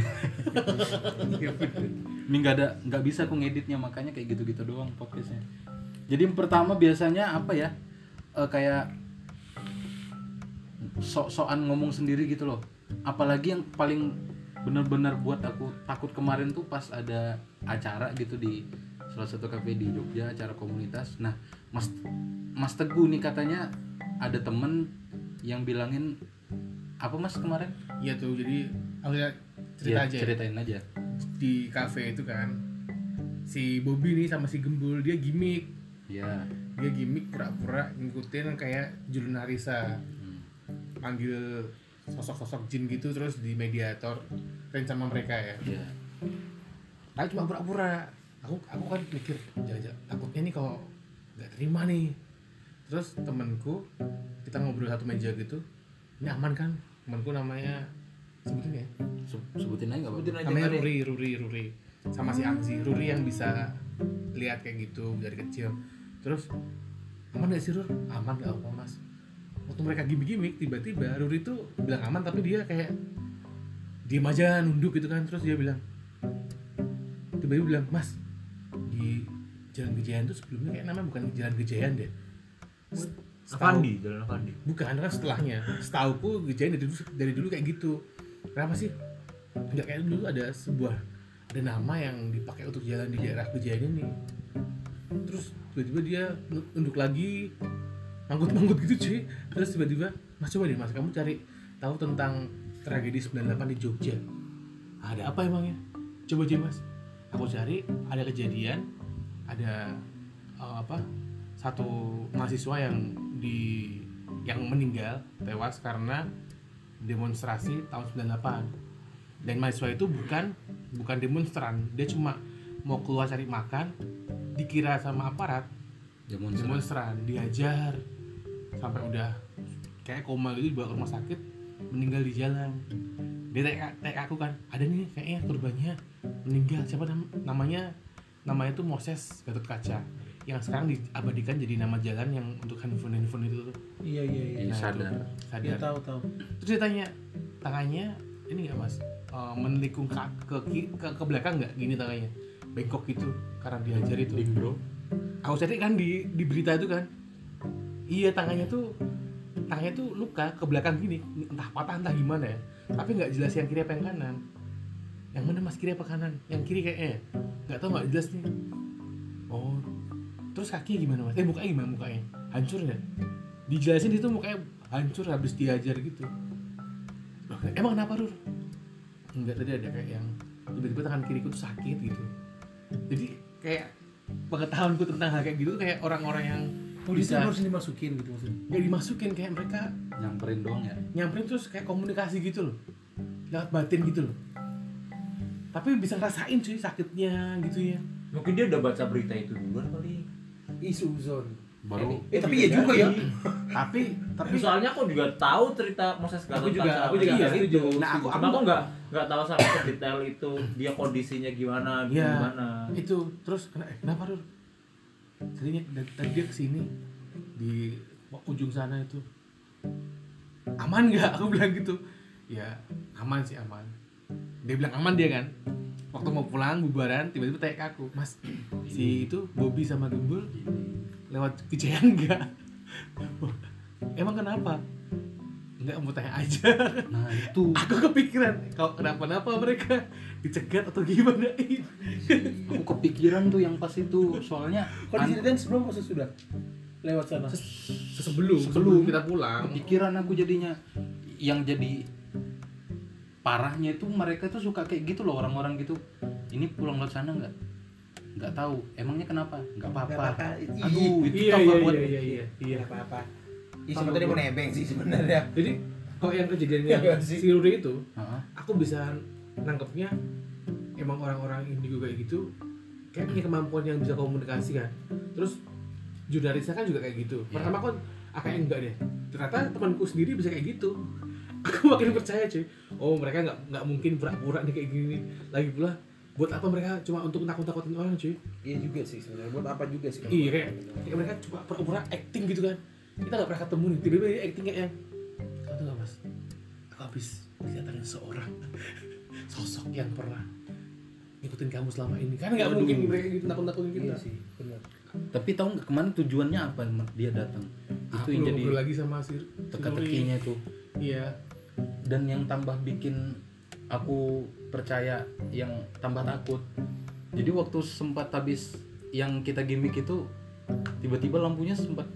Iya, bener. ini nggak ada nggak bisa aku ngeditnya makanya kayak gitu-gitu doang podcastnya jadi yang pertama biasanya apa ya? Eh, kayak sok-sokan ngomong sendiri gitu loh. Apalagi yang paling benar-benar buat aku takut kemarin tuh pas ada acara gitu di salah satu kafe di Jogja acara komunitas. Nah Mas Mas Teguh nih katanya ada temen yang bilangin apa Mas kemarin? Iya tuh, jadi aku lihat cerita Ya, aja ceritain aja. Di kafe itu kan. Si Bobby nih sama si Gembul dia gimmick. Ya Dia gimmick pura-pura ngikutin kayak Julun Harisa. Hmm. Panggil sosok-sosok jin gitu terus di mediator range sama mereka ya. ya Tapi cuma pura-pura. Aku aku kan mikir, jangan takutnya nih kalau nggak terima nih. Terus temenku kita ngobrol satu meja gitu. Ini aman kan? Temenku namanya sebutin ya. Se- sebutin aja nggak Sebutin apa aja namanya. Ruri Ruri Ruri sama si Angzi Ruri yang bisa lihat kayak gitu dari kecil terus aman gak sih Rur? aman gak apa mas waktu mereka gimmick-gimmick tiba-tiba Ruri tuh bilang aman tapi dia kayak diem aja nunduk gitu kan terus dia bilang tiba-tiba bilang mas di Jalan Gejayan tuh sebelumnya kayak namanya bukan Jalan Gejayan deh Avandi jalan Avandi Bukan kan setelahnya. Setauku Gejayan dari dulu dari dulu kayak gitu. Kenapa sih? Enggak kayak dulu ada sebuah ada nama yang dipakai untuk jalan di daerah Gejayan ini. Terus tiba-tiba dia nunduk lagi manggut-manggut gitu cuy. Terus tiba-tiba Mas coba deh Mas kamu cari tahu tentang tragedi 98 di Jogja. Ada apa emangnya? Coba aja Mas. Aku cari ada kejadian ada eh, apa satu mahasiswa yang di yang meninggal tewas karena demonstrasi tahun 98 dan mahasiswa itu bukan bukan demonstran dia cuma mau keluar cari makan dikira sama aparat demonstrasi demonstran diajar sampai udah kayak koma gitu dibawa ke rumah sakit meninggal di jalan. Dia tanya, tanya aku kan ada nih kayaknya korbannya meninggal. Siapa nam- namanya namanya tuh Moses Gatot Kaca yang sekarang diabadikan jadi nama jalan yang untuk handphone handphone itu tuh. Iya iya iya. Iya, Nah, sadar. itu, Iya sadar. Tahu tahu. terus dia tanya tangannya ini nggak mas? Eh, menelikung ke, ke, ke, ke belakang nggak? Gini tangannya bengkok gitu karena diajar itu. bro. Aku cari kan di di berita itu kan. Iya tangannya tuh tangannya tuh luka ke belakang gini. Entah patah entah gimana ya. Tapi nggak jelas yang kiri apa yang kanan. Yang mana mas? Kiri apa kanan? Yang kiri kayaknya nggak tahu nggak jelas nih. Oh. Terus kaki gimana mas? Eh mukanya gimana mukanya? Hancur nggak? Dijelasin itu mukanya hancur habis diajar gitu. Loh, emang kenapa Rur? enggak tadi ada kayak yang tiba-tiba tangan kiriku tuh sakit gitu jadi kayak pengetahuanku tentang hal kayak gitu kayak orang-orang yang Polisi bisa harus dimasukin gitu maksudnya. nggak dimasukin kayak mereka nyamperin doang ya? nyamperin terus kayak komunikasi gitu loh. Lewat batin gitu loh. Tapi bisa ngerasain cuy sakitnya gitu ya. Mungkin dia udah baca berita itu duluan kali. Isu zon. Baru Eh tapi iya juga ya. tapi tapi soalnya aku juga tahu cerita Moses Gatot Aku juga- aku juga Iya, setuju. Nah, aku- cuma aku nggak nggak tahu sampai ke detail itu dia kondisinya gimana Iya. gimana itu terus kena- eh, kenapa Rur? tadinya tadi dia ke sini di ujung sana itu aman nggak aku bilang gitu ya aman sih aman dia bilang aman dia kan waktu mau pulang bubaran tiba-tiba tanya ke aku mas si itu Bobby sama Gembul lewat kejayaan nggak emang kenapa? Nggak mau tanya aja. Nah itu. Aku kepikiran kalau kenapa-napa mereka? Dicegat atau gimana? Aku kepikiran tuh yang pas itu soalnya Kalau an- diceritain sebelum atau sesudah? Lewat sana. sebelum Sebelum. kita pulang. Kepikiran aku jadinya. Yang jadi parahnya itu mereka tuh suka kayak gitu loh orang-orang gitu. Ini pulang lewat sana nggak nggak tahu. Emangnya kenapa? Nggak apa-apa. aduh itu iya iya buat iya iya iya. Iya Iya apa-apa. Sama tadi mau nebeng sih sebenarnya. jadi kalau yang kejadian yang Iya si Ruri itu Heeh. aku bisa nangkepnya emang orang-orang indigo kayak gitu kayak punya kemampuan yang bisa komunikasi kan terus Judarisa kan juga kayak gitu. Iya. pertama kan kayak enggak deh. Ternyata temanku sendiri bisa kayak gitu. Aku makin percaya cuy. Oh mereka nggak nggak mungkin pura-pura nih kayak gini. Lagi pula buat apa mereka cuma untuk nakut-nakutin orang cuy Iya juga sih sebenarnya. Buat apa juga sih? kalau Iya kayak, gitu. kayak mereka cuma pura-pura acting gitu kan Kita gak pernah ketemu nih, tiba-tiba dia acting kayak yang Kamu tau gak mas, aku habis didatangin seorang Sosok yang pernah ngikutin kamu selama ini Kan gak Waduh. mungkin mereka gitu nakut-nakutin kita Iya sih, benar. tapi tahu nggak ke mana tujuannya apa dia datang itu yang jadi lagi sama si teka-tekinya tuh Iya dan yang tambah bikin aku percaya yang tambah takut jadi waktu sempat habis yang kita gimmick itu tiba-tiba lampunya sempat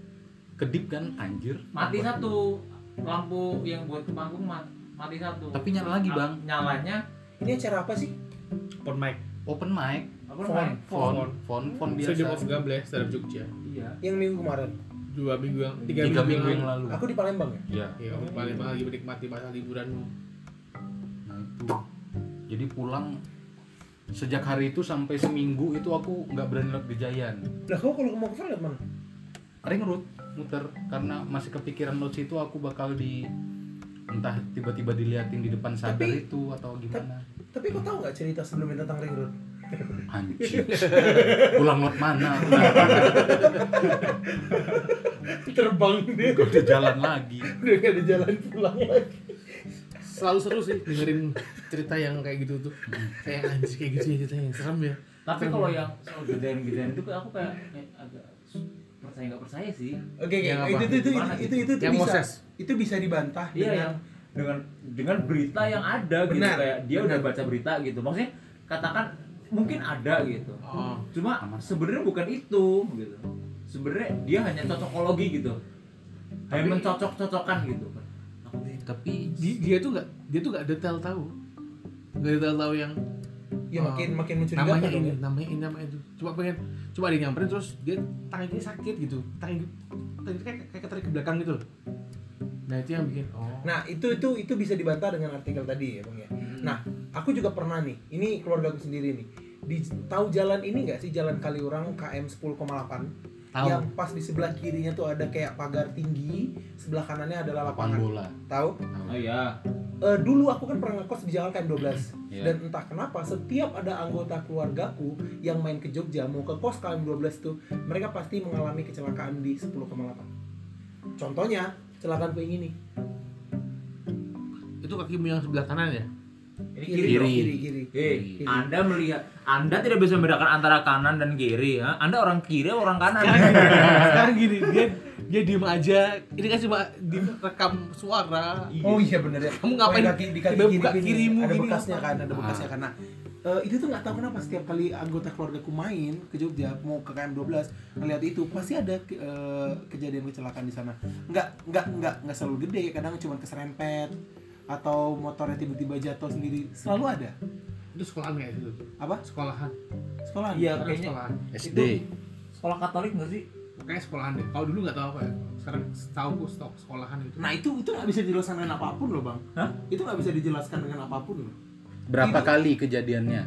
kedip kan anjir mati satu lampu yang buat ke panggung ma- mati satu Tapi nyala lagi, Bang. nyalanya Ini acara apa sih? Pon mic. open mic apa Phone. phone phone phone Stadium of biasa Gables dari Jogja. iya Yang minggu kemarin. Dua minggu yang tiga, tiga minggu yang lalu Aku di Palembang ya. ya Iya, kamu paling lagi menikmati masa liburanmu. Nah itu jadi pulang sejak hari itu sampai seminggu itu aku nggak berani lihat Gejayan Lah kau kalau mau ke lihat mana? ring road muter karena masih kepikiran lo situ aku bakal di entah tiba-tiba diliatin di depan sadar Tapi- itu atau gimana Tapi kau tahu nggak cerita sebelumnya tentang Ring Road? anjir pulang lot mana Terbang dia. Udah jalan lagi Udah gak ada jalan pulang lagi. Selalu seru sih dengerin cerita yang kayak gitu tuh. Kayak anjir kayak gitu ya ceritanya serem ya. tapi kalau yang soal gedean-gedean itu aku kayak, agak percaya nggak percaya sih Oke, oke. Yang apa? Itu, itu, itu, itu, itu, itu Yang bisa. Moses. Itu bisa dibantah iya dengan yang dengan dengan berita yang ada gitu Benar. kayak dia udah Benar. baca berita gitu maksudnya katakan mungkin ada gitu Oh. cuma sebenarnya bukan itu gitu sebenarnya dia hanya cocokologi gitu hanya mencocok-cocokkan gitu tapi Dia, dia tuh nggak dia tuh nggak detail tahu. Nggak detail tahu yang ya Oh. makin makin mencurigakan namanya dong ini, ya. namanya ini, namanya itu. Cuma pengen coba dia nyamperin terus dia tangannya sakit gitu. Tangan tangannya kayak kayak ketarik ke belakang gitu loh. Nah, itu yang bikin oh. Nah, itu itu itu bisa dibantah dengan artikel tadi ya, Bang ya. Nah, aku juga pernah nih. Ini keluarga aku sendiri nih. Di tahu jalan ini nggak sih jalan Kaliurang KM 10,8? Tahu. Yang pas di sebelah kirinya tuh ada kayak pagar tinggi, sebelah kanannya adalah lapangan bola Tahu? oh iya Eh, dulu aku kan pernah ngekos di jalan KM 12 Iya. dan entah kenapa setiap ada anggota keluargaku yang main ke Jogja mau ke kos KM 12 tuh mereka pasti mengalami kecelakaan di 10,8 contohnya kecelakaan yang ini Itu kakimu yang sebelah kanan ya? Ini kiri kiri, Kiri. kiri kiri, Kiri. Anda melihat, Anda tidak bisa membedakan antara kanan dan kiri, ya? Anda orang kiri, atau orang kanan. Sekarang gini, dia dia diem aja. Ini kan cuma direkam suara. Oh iya bener ya. Kamu ngapain Oh, kaki, di kaki kiri buka kirimu ada gini bekasnya kan, ada bekasnya kan. Nah, eh, itu tuh nggak tahu kenapa setiap kali anggota keluargaku main ke Jogja mau ke KM 12 ngeliat itu pasti ada eh, kejadian kecelakaan di sana. Nggak nggak nggak nggak selalu gede, kadang cuma keserempet atau motornya tiba-tiba jatuh sendiri selalu ada. Itu sekolahan nggak itu? Apa? Sekolahan. Sekolah? Iya, kayaknya sekolahan. SD sekolah Katolik nggak sih? Kayak sekolahan deh. Kalau dulu nggak tahu apa ya. Sekarang tahu aku stok sekolahan itu. Nah itu itu nggak bisa dijelaskan dengan apa pun loh bang. Hah? Itu nggak bisa dijelaskan dengan apa pun loh. berapa Itu- kali kejadiannya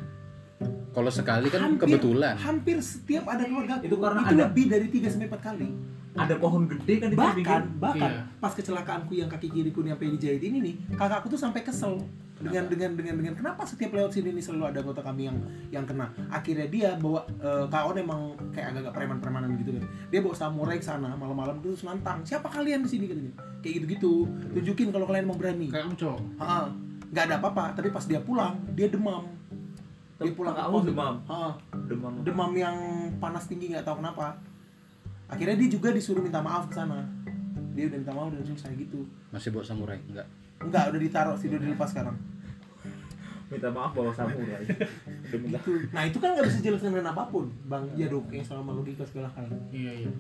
kalau sekali kan Hampir- kebetulan Hampir setiap ada keluarga Itu karena itu ada- lebih dari 3 sampai 4 kali. Ada pohon gede kan di bahkan pinggir. bahkan Iya. pas kecelakaanku yang kaki kiriku sampai dijahit ini nih kakakku tuh sampai kesel dengan dengan dengan dengan kenapa setiap lewat sini nih selalu ada anggota kami yang yang kena akhirnya dia bawa eh, kaon emang kayak agak-agak preman-premanan gitu kan dia bawa samurai ke sana malam-malam terus nantang siapa kalian di sini katanya kayak gitu-gitu tunjukin kalau kalian mau berani Kayak kamu cowok. Ha, nggak ada apa-apa tapi pas dia pulang dia demam dia pulang ke kos. demam. Ha, Demam. demam yang panas tinggi nggak tahu kenapa akhirnya dia juga disuruh minta maaf ke sana dia udah minta maaf dan selesai gitu masih bawa samurai enggak enggak udah ditaruh sih udah dilepas sekarang Minta maaf bawa samurai. Gitu. nah itu kan nggak bisa jelaskan dengan apa pun bang Jaduk yang selama logika segala hal Iya iya.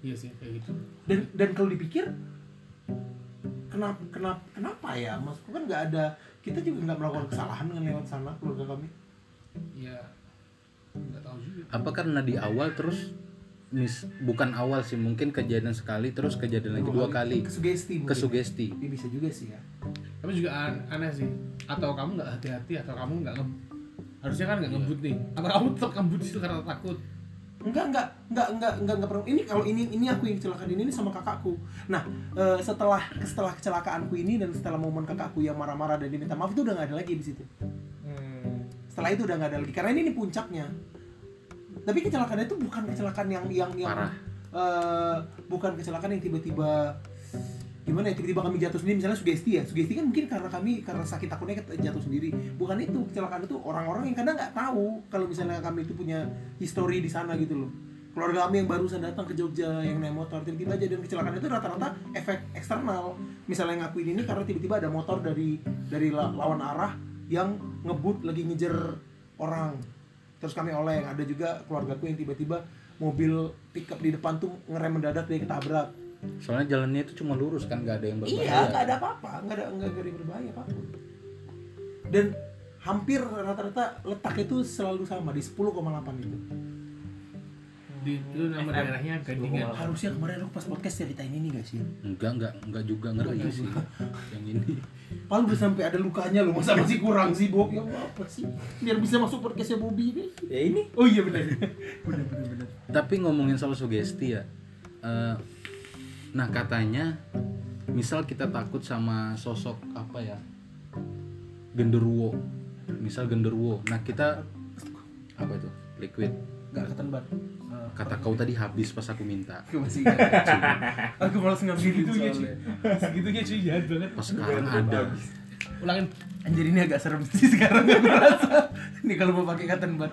Iya sih kayak gitu. dan dan kalau dipikir kenapa kenapa kenapa ya maksudku kan nggak ada kita juga nggak melakukan kesalahan dengan lewat sana keluarga kami Iya. Nggak tahu juga. apa karena di awal terus mis bukan awal sih mungkin kejadian sekali terus kejadian lagi dua kali kesugesti mungkin. kesugesti Iya, bisa juga sih ya Tapi juga an- aneh sih. Atau kamu nggak hati-hati atau kamu nggak harusnya kan nggak ngebut nih. Atau kamu tetap ngebut di situ karena takut. Enggak, enggak, enggak, enggak, enggak, enggak pernah. Ini kalau ini ini aku yang kecelakaan ini, ini sama kakakku. Nah, eh, setelah setelah kecelakaanku ini dan setelah momen kakakku yang marah-marah dan diminta maaf itu udah nggak ada lagi di situ. Setelah itu udah nggak ada lagi karena ini, ini puncaknya. Tapi kecelakaannya itu bukan kecelakaan yang yang yang Parah. eh, bukan kecelakaan yang tiba-tiba gimana ya tiba-tiba kami jatuh sendiri. Misalnya sugesti ya. Sugesti kan mungkin karena kami karena sakit takutnya jatuh sendiri. Bukan itu kecelakaan itu orang-orang yang kadang nggak tahu kalau misalnya kami itu punya histori di sana gitu loh. Keluarga kami yang barusan datang ke Jogja yang naik motor tiba-tiba jadi kecelakaan itu rata-rata efek eksternal. Misalnya yang ngakuin ini karena tiba-tiba ada motor dari dari la- lawan arah yang ngebut lagi ngejar orang terus kami oleng ada juga keluargaku yang tiba-tiba mobil pickup di depan tuh ngerem mendadak dia ketabrak soalnya jalannya itu cuma lurus kan nggak ada yang berbahaya Iya, nggak ada apa-apa, nggak ada nggak ada yang berbahaya apa pun. Dan hampir rata-rata letak itu selalu sama di 10,8 itu. Di itu nama daerahnya Gadingan Harusnya kemarin aku pas podcast ceritain ini gak sih? enggak enggak enggak juga ngeri sih yang ini Palu udah sampai ada lukanya loh, masa masih kurang sih, Bob? Ya apa sih? Biar bisa masuk podcastnya Bobby ini. Ya ini. Oh iya benar. benar benar benar. tapi ngomongin soal sugesti ya eh, nah katanya misal kita takut sama sosok apa ya genderuwo misal genderuwo nah kita apa itu liquid Gak ketembat. kata kau tadi habis pas aku minta Aku masih ingat. Aku malas ngambilin segitunya cuy soalnya. segitunya cuy jahat banget pas sekarang ada ulangin Anjir ini agak serem sih sekarang aku rasa. Ini kalau mau pakai cotton bud.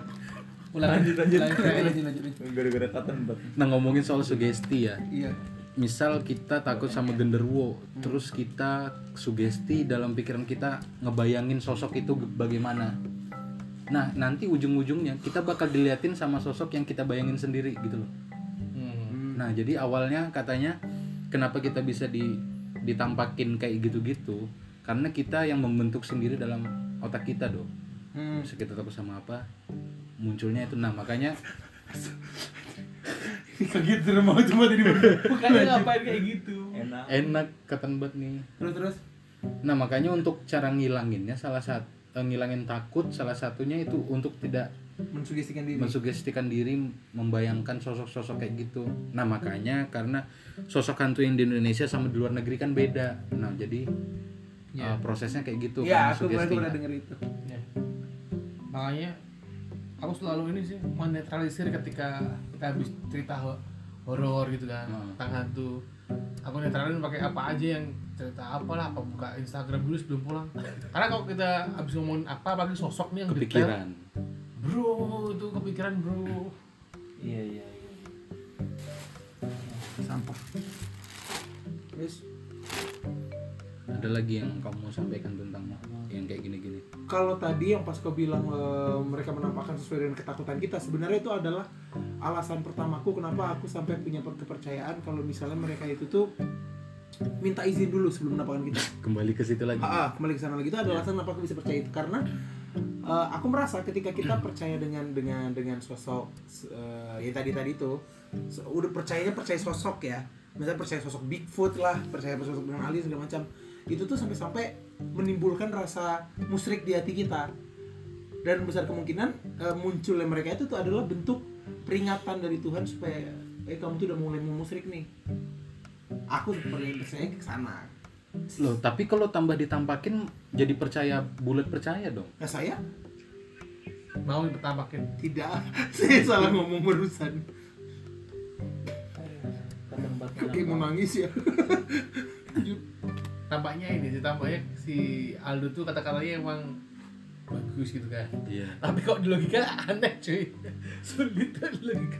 ulangin Lanjut, lanjut. Lanjut lanjut. Gara-gara cotton bud. nah ngomongin soal sugesti ya Iya. misal kita takut sama genderuwo terus kita sugesti dalam pikiran kita ngebayangin sosok itu bagaimana nah nanti ujung-ujungnya kita bakal diliatin sama sosok yang kita bayangin sendiri gitu loh. Hmm. nah jadi awalnya katanya kenapa kita bisa di ditampakin kayak gitu-gitu? Karena kita yang membentuk sendiri dalam otak kita dong. Hmm. bisa kita takut sama apa? Munculnya itu. Nah makanya Kaget mau cuma tadi bukannya ngapain kayak gitu? Enak. enak ketan banget nih. Terus terus. Nah makanya untuk cara ngilanginnya salah satu ngilangin takut salah satunya itu untuk tidak Mensugestikan diri. mensugestikan diri membayangkan sosok-sosok kayak gitu. Nah makanya karena sosok hantu yang di Indonesia sama di luar negeri kan beda. Nah jadi Ya. uh, prosesnya kayak gitu. Iya, karena aku pernah denger itu. Ya. makanya aku selalu ini sih menetralisir ketika kita habis cerita ho- horor gitu kan Hmm. tentang hantu aku netralin pakai apa aja yang cerita apalah apa buka Instagram dulu sebelum pulang karena kalau kita habis ngomongin apa apalagi sosok nih yang detail kepikiran. bro itu kepikiran bro Iya iya iya. Sampah. Terus Ada lagi yang kamu mau sampaikan tentang yang kayak gini-gini. kalau tadi yang pas kau bilang eh, mereka menampakkan sesuai dengan ketakutan kita sebenarnya itu adalah alasan pertamaku kenapa aku sampai punya per- kepercayaan kalau misalnya mereka itu tuh minta izin dulu sebelum menampakkan kita. Kembali ke situ lagi. Ah, ah, kembali ke sana lagi itu ada alasan kenapa aku bisa percaya itu karena eh, aku merasa ketika kita percaya dengan dengan dengan sosok eh, yang tadi tadi itu so- udah percayanya percaya sosok ya misalnya percaya sosok Bigfoot lah percaya sosok dengan alien segala macam itu tuh sampai-sampai menimbulkan rasa musyrik di hati kita. Dan besar kemungkinan eh, munculnya mereka itu tuh adalah bentuk peringatan dari Tuhan supaya eh kamu tuh udah mulai mau musyrik nih. Aku seperti percaya ke sana. Loh, tapi kalau tambah ditampakin jadi percaya bulat percaya dong. nah saya? Mau ditampakin? Tidak, saya salah ngomong barusan. Mau nangis ya. Tampaknya ini sih tampaknya si Aldo tuh kata-katanya emang bagus gitu kan Iya. tapi kok di logika aneh cuy sulit kan di logika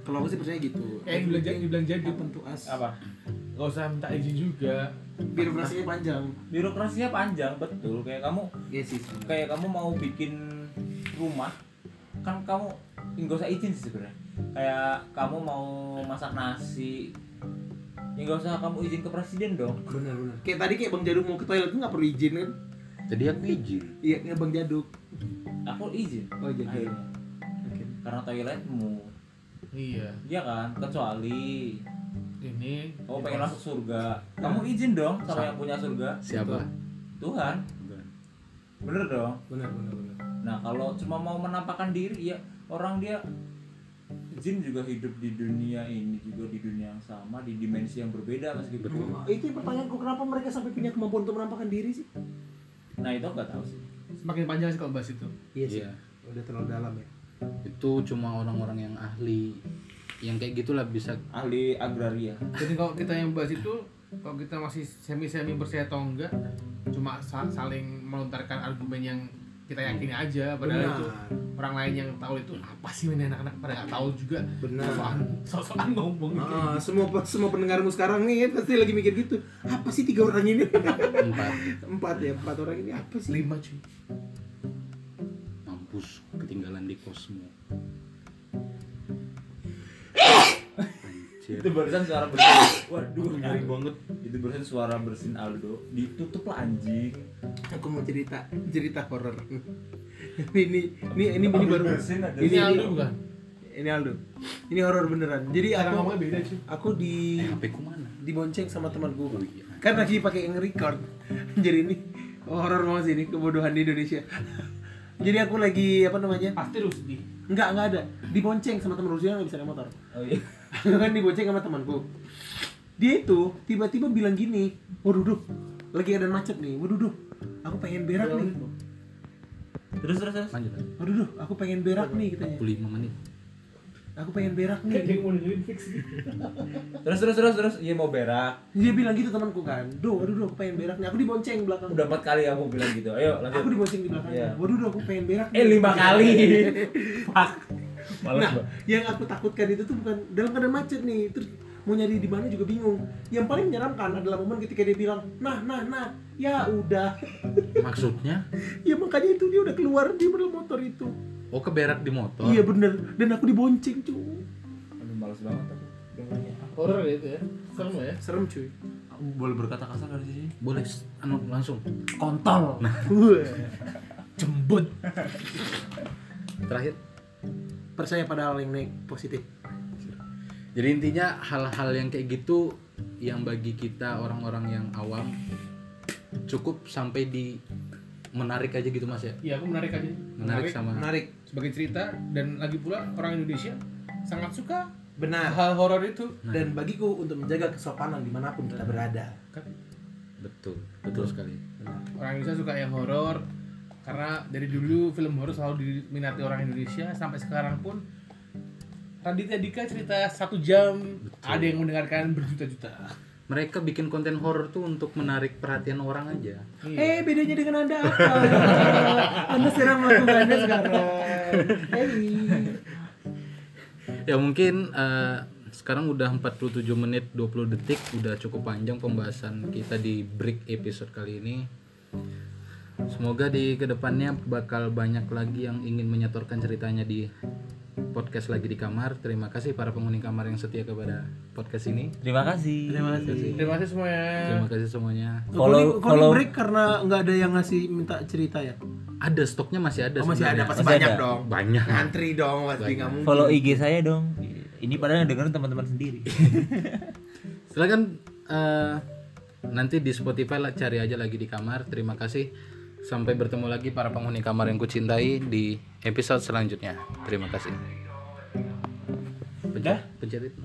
Kalau aku sih percaya gitu. kayak yang dibilang jadi dibilang jadi Apa tuh as? Apa? gak usah minta izin juga Birokrasinya panjang. Birokrasinya panjang betul. Kayak kamu Iya sih. kayak kamu mau bikin rumah kan kamu nggak usah izin sih sebenarnya kayak kamu mau masak nasi ya nggak usah kamu izin ke presiden dong Benar benar. Kayak tadi kayak Bang Jaduk mau ke toilet tuh nggak perlu izin kan? Jadi aku izin. Iya, kayak Bang Jaduk. aku izin Oh jadi. akhirnya Oke. karena toiletmu iya iya kan kecuali ini kamu pengen masuk surga kamu izin dong sama yang punya surga Siapa? Tuhan bener dong Benar benar benar. nah kalau cuma mau menampakkan diri ya orang dia jin juga hidup di dunia ini juga di dunia yang sama di dimensi yang berbeda meskipun Hmm, Itu yang pertanyaanku kenapa mereka sampai punya kemampuan untuk menampakkan diri sih? nah itu nggak tahu sih semakin panjang sih kalau bahas itu Iya sih. Iya. Udah terlalu dalam ya. Itu cuma orang-orang yang ahli yang kayak gitulah bisa ahli agraria jadi kalau kita yang bahas itu kalau kita masih semi semi percaya atau enggak cuma sa- saling melontarkan argumen yang kita yakini aja padahal Benar. itu orang lain yang tahu itu apa sih ini anak-anak pada nggak tahu juga Benar. sosokan sosokan ngomong gitu. Ah, semua semua pendengarmu sekarang nih pasti lagi mikir gitu. Apa sih tiga orang ini? empat empat ya, empat orang ini apa sih? lima cuy mampus ketinggalan di kosmo Anjir. itu barusan suara bersin waduh nyari banget itu barusan suara bersin Aldo ditutup lah anjing Aku mau cerita cerita horor. ini ini ini ini baru bersin ada ini Aldo bukan ini Aldo. Ini horor beneran. Jadi aku beda cuy aku di eh HP ku mana dibonceng sama temanku. Oh iya. Kan lagi pakai nge-record. Jadi ini horor banget sih ini kebodohan di Indonesia. Jadi aku lagi apa namanya? pasti Rusdi Enggak, enggak ada. Dibonceng sama teman Rusia nggak bisa naik motor. oh iya kan dibonceng sama temanku. Dia itu tiba-tiba bilang gini, waduh duh, lagi ada macet nih, waduh duh, aku pengen berak nih. terus terus terus lanjut Waduh duh, aku pengen berak nih katanya. 25 menit Aku pengen berak nih. mau nunjukin fix terus terus terus terus iya mau berak Dia bilang gitu temanku kan, duh, waduh duh, aku pengen berak nih. Aku dibonceng belakang. udah empat kali aku bilang gitu ayo lanjut Aku dibonceng di belakang. Iya. Waduh duh, aku pengen berak. eh nih. lima kali fuck Males Nah, yang aku takutkan itu tuh bukan dalam keadaan macet nih, terus mau nyari di mana juga bingung. Yang paling menyeramkan adalah momen ketika dia bilang, nah, nah, nah, ya udah. maksudnya? Ya makanya itu dia udah keluar di dalam motor itu. oh keberak di motor? Iya bener, dan aku dibonceng cuy. aduh males banget aku. Dengernya horor gitu ya. Serem ya. Serem cuy. aku boleh berkata kasar dari sini boleh. Anu langsung. Kontol. Nah. Jembut. Terakhir Percaya pada hal yang positif. Jadi intinya hal-hal yang kayak gitu yang bagi kita orang-orang yang awam cukup sampai di menarik aja gitu mas ya iya aku menarik aja menarik sama Menarik. sebagai cerita dan lagi pula orang Indonesia sangat suka Benar. hal horor itu Dan bagiku untuk menjaga kesopanan di mana pun kita berada. kan betul betul sekali orang Indonesia suka yang horor karena dari dulu film horor selalu diminati orang Indonesia sampai sekarang pun Raditya Dika cerita satu jam ada yang mendengarkan berjuta-juta mereka bikin konten horor tuh untuk menarik perhatian orang aja Eh, bedanya dengan Anda apa? anda sedang melakukannya sekarang. Hey. ya mungkin eh, sekarang udah 47 menit 20 detik udah cukup panjang pembahasan kita di break episode kali ini semoga di ke depannya bakal banyak lagi yang ingin menyetorkan ceritanya di podcast lagi di kamar terima kasih para penghuni kamar yang setia kepada podcast ini terima kasih Terima kasih. terima kasih semuanya terima kasih semuanya Follow, follow- break karena nggak ada yang ngasih minta cerita ya? ada stoknya masih ada Oh masih ada, sebenarnya. pasti Masih banyak ada. dong. banyak Ngantri dong, pasti nggak mungkin. follow IG saya dong ini padahal yang dengerin teman-teman sendiri silakan eh, nanti di Spotify lah cari aja lagi di kamar terima kasih sampai bertemu lagi para penghuni kamar yang kucintai di episode selanjutnya. Terima kasih. Pencet pencet itu